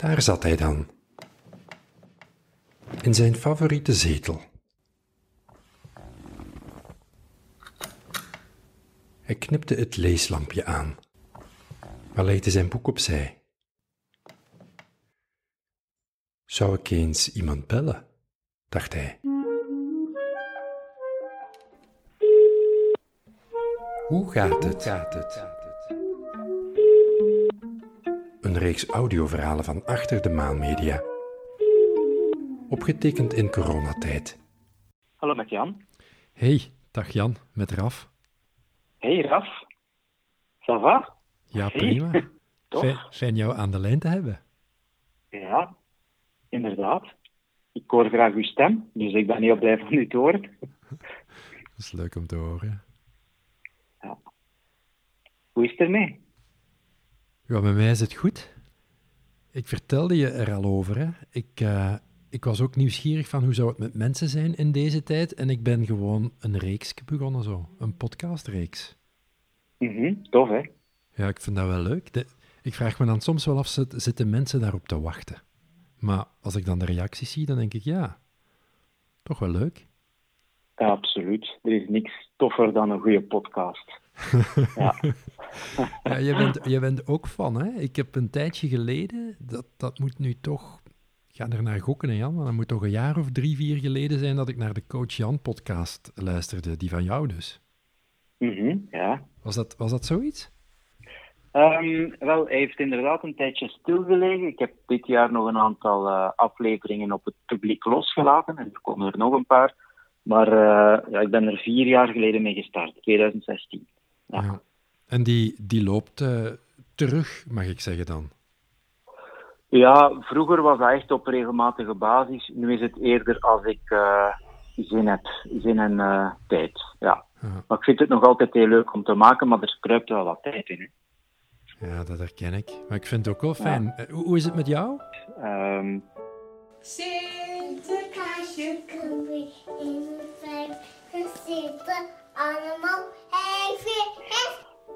Daar zat hij dan. In zijn favoriete zetel. Hij knipte het leeslampje aan, maar legde zijn boek opzij. Zou ik eens iemand bellen? dacht hij. Hoe gaat het? Gaat het? Een reeks audioverhalen van Achter de Maan Media. Opgetekend in coronatijd. Hallo met Jan. Hey, dag Jan, met Raf. Hey Raf. Ça va? Ja, Hey. prima. Fijn, fijn jou aan de lijn te hebben. Ja, inderdaad. Ik hoor graag uw stem, dus ik ben heel blij van u te horen. Dat is leuk om te horen. Hoe is het ermee? Ja, bij mij is het goed. Ik vertelde je er al over. Hè. Ik, eh, ik was ook nieuwsgierig van hoe zou het met mensen zijn in deze tijd. En ik ben gewoon een reeks begonnen zo. Een podcastreeks. Mhm, tof hè? Ja, ik vind dat wel leuk. De- ik vraag me dan soms wel af, zit- zitten mensen daarop te wachten? Maar als ik dan de reacties zie, dan denk ik, ja, toch wel leuk. Ja, absoluut. Er is niks toffer dan een goede podcast. Ja. Ja, je, bent, je bent ook van, hè? Ik heb een tijdje geleden, dat, dat moet nu toch, ik ga er naar gokken, hè, Jan, maar dat moet toch een jaar of drie, vier geleden zijn dat ik naar de Coach Jan podcast luisterde, die van jou dus. Mhm, ja. Was dat, was dat zoiets? Ehm, wel, hij heeft inderdaad een tijdje stilgelegen. Ik heb dit jaar nog een aantal eh, afleveringen op het publiek losgelaten. En er komen er nog een paar. Maar eh, ja, ik ben er vier jaar geleden mee gestart, 2016. Ja. Ja. En die, die loopt eh, terug, mag ik zeggen dan. Ja, vroeger was dat echt op regelmatige basis. Nu is het eerder als ik eh, zin heb, zin en eh, tijd. Ja. Ja. Maar ik vind het nog altijd heel leuk om te maken, maar er kruipt wel wat tijd in. Hè. Ja, dat herken ik. Maar ik vind het ook wel fijn. Hoe, hoe is het met jou? Ehm, Sinterklaasje, kom weer in mijn vijf. Allemaal even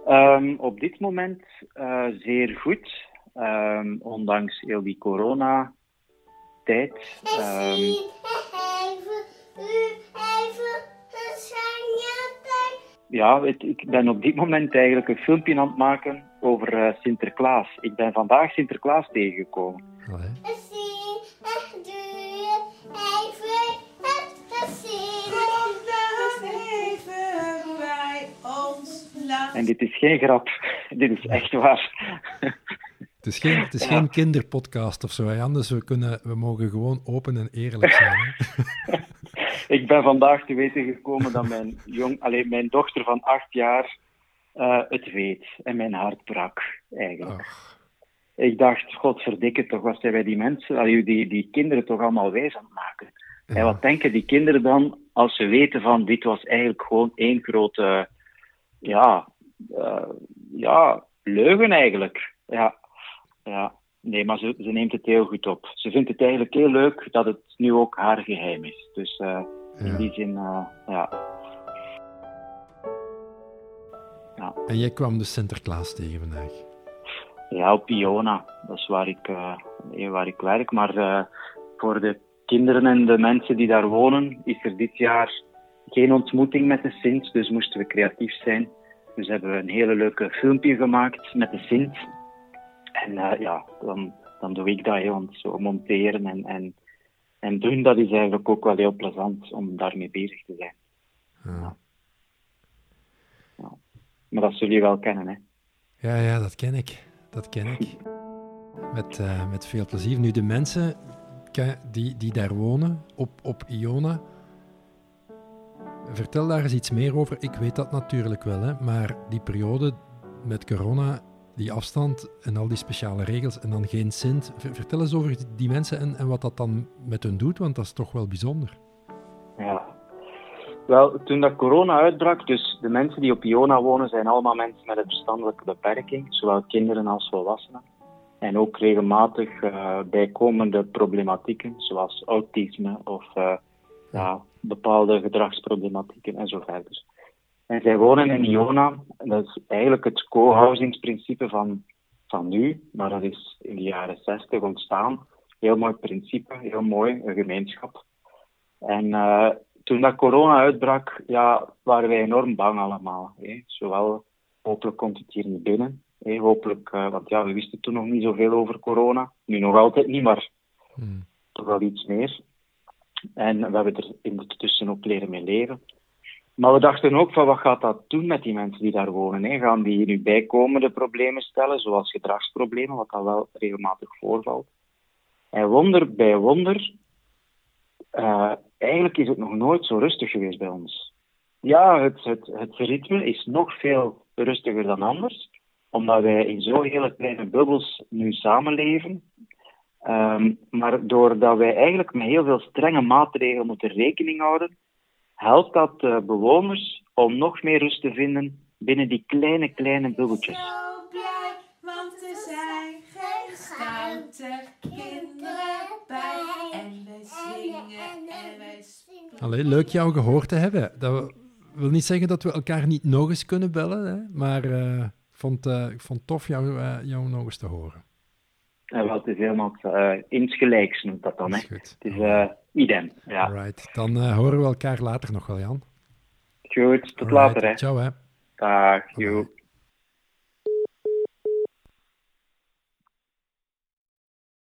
ehm, op dit moment eh, zeer goed, Ehm, ondanks heel die corona-tijd. En zie even, u even, een sanjatijn. ja, het- ik ben op dit moment eigenlijk een filmpje aan het maken over eh, Sinterklaas. Ik ben vandaag Sinterklaas tegengekomen. Allee. En dit is geen grap, dit is echt waar. Het is geen, het is Ja. geen kinderpodcast of zo, hè, dus we, kunnen, we mogen gewoon open en eerlijk zijn. Hè? Ik ben vandaag te weten gekomen dat mijn, jong, alleen mijn dochter van acht jaar eh, het weet. En mijn hart brak, eigenlijk. Ik dacht, godverdikke toch, wat zijn wij die mensen, die, die kinderen toch allemaal wijs aan het maken. Ja. En wat denken die kinderen dan als ze weten van dit was eigenlijk gewoon één grote, ja, eh, ja, leugen eigenlijk. Ja, ja. Nee, maar ze, ze neemt het heel goed op. Ze vindt het eigenlijk heel leuk dat het nu ook haar geheim is. Dus eh, in Ja. die zin, eh, ja. En jij kwam dus Sinterklaas tegen vandaag. Ja, op Iona. Dat is waar ik, waar ik werk. Maar voor de kinderen en de mensen die daar wonen, is er dit jaar geen ontmoeting met de Sint. Dus moesten we creatief zijn. Dus hebben we een hele leuke filmpje gemaakt met de Sint. En eh, ja, dan, dan doe ik dat, want zo monteren en, en, en doen, dat is eigenlijk ook wel heel plezant om daarmee bezig te zijn. Ja. Maar dat zullen jullie wel kennen, hè. Ja, ja, dat ken ik. Dat ken ik. Met, eh, met veel plezier. Nu, de mensen die, die daar wonen, op, op Iona, vertel daar eens iets meer over. Ik weet dat natuurlijk wel, hè, maar die periode met corona, die afstand en al die speciale regels en dan geen. Ver- Vertel eens over die mensen en, en wat dat dan met hun doet, want dat is toch wel bijzonder. Ja. Wel, toen dat corona uitbrak, dus de mensen die op Iona wonen, zijn allemaal mensen met een verstandelijke beperking, zowel kinderen als volwassenen. En ook regelmatig eh, bijkomende problematieken, zoals autisme of eh, ja, bepaalde gedragsproblematieken en zo verder. En zij wonen in Iona, en dat is eigenlijk het co-housingsprincipe van, van nu, maar dat is in de jaren 60 ontstaan. Heel mooi principe, heel mooi, een gemeenschap. En eh, toen dat corona uitbrak, ja, waren wij enorm bang allemaal. Hè. Zowel, hopelijk komt het hier niet binnen. Hè. Hopelijk, uh, want ja, we wisten toen nog niet zoveel over corona. Nu nog altijd niet, maar Hmm. toch wel iets meer. En we hebben er intussen ook leren mee leven. Maar we dachten ook van wat gaat dat doen met die mensen die daar wonen? Hè? Gaan die nu bijkomende problemen stellen, zoals gedragsproblemen, wat al wel regelmatig voorvalt? En wonder bij wonder, uh, eigenlijk is het nog nooit zo rustig geweest bij ons. Ja, het, het, het ritme is nog veel rustiger dan anders, omdat wij in zo'n hele kleine bubbels nu samenleven. Um, maar doordat wij eigenlijk met heel veel strenge maatregelen moeten rekening houden, helpt dat de bewoners om nog meer rust te vinden binnen die kleine, kleine bubbeltjes. Zo blij, want er zijn geen stoute kinderen bij. En we zingen en wij springen. Allee, leuk jou gehoord te hebben. Dat wil niet zeggen dat we elkaar niet nog eens kunnen bellen, hè? maar uh, ik vond, uh, ik vond het tof jou, uh, jou nog eens te horen. Ja, wel, het is helemaal uh, insgelijks, noemt dat dan. Dat Hè. Het is uh, idem. Ja. Alright, dan uh, horen we elkaar later nog wel, Jan. Goed, tot Alright, later. Hè. Ciao, hè. Dag, joe.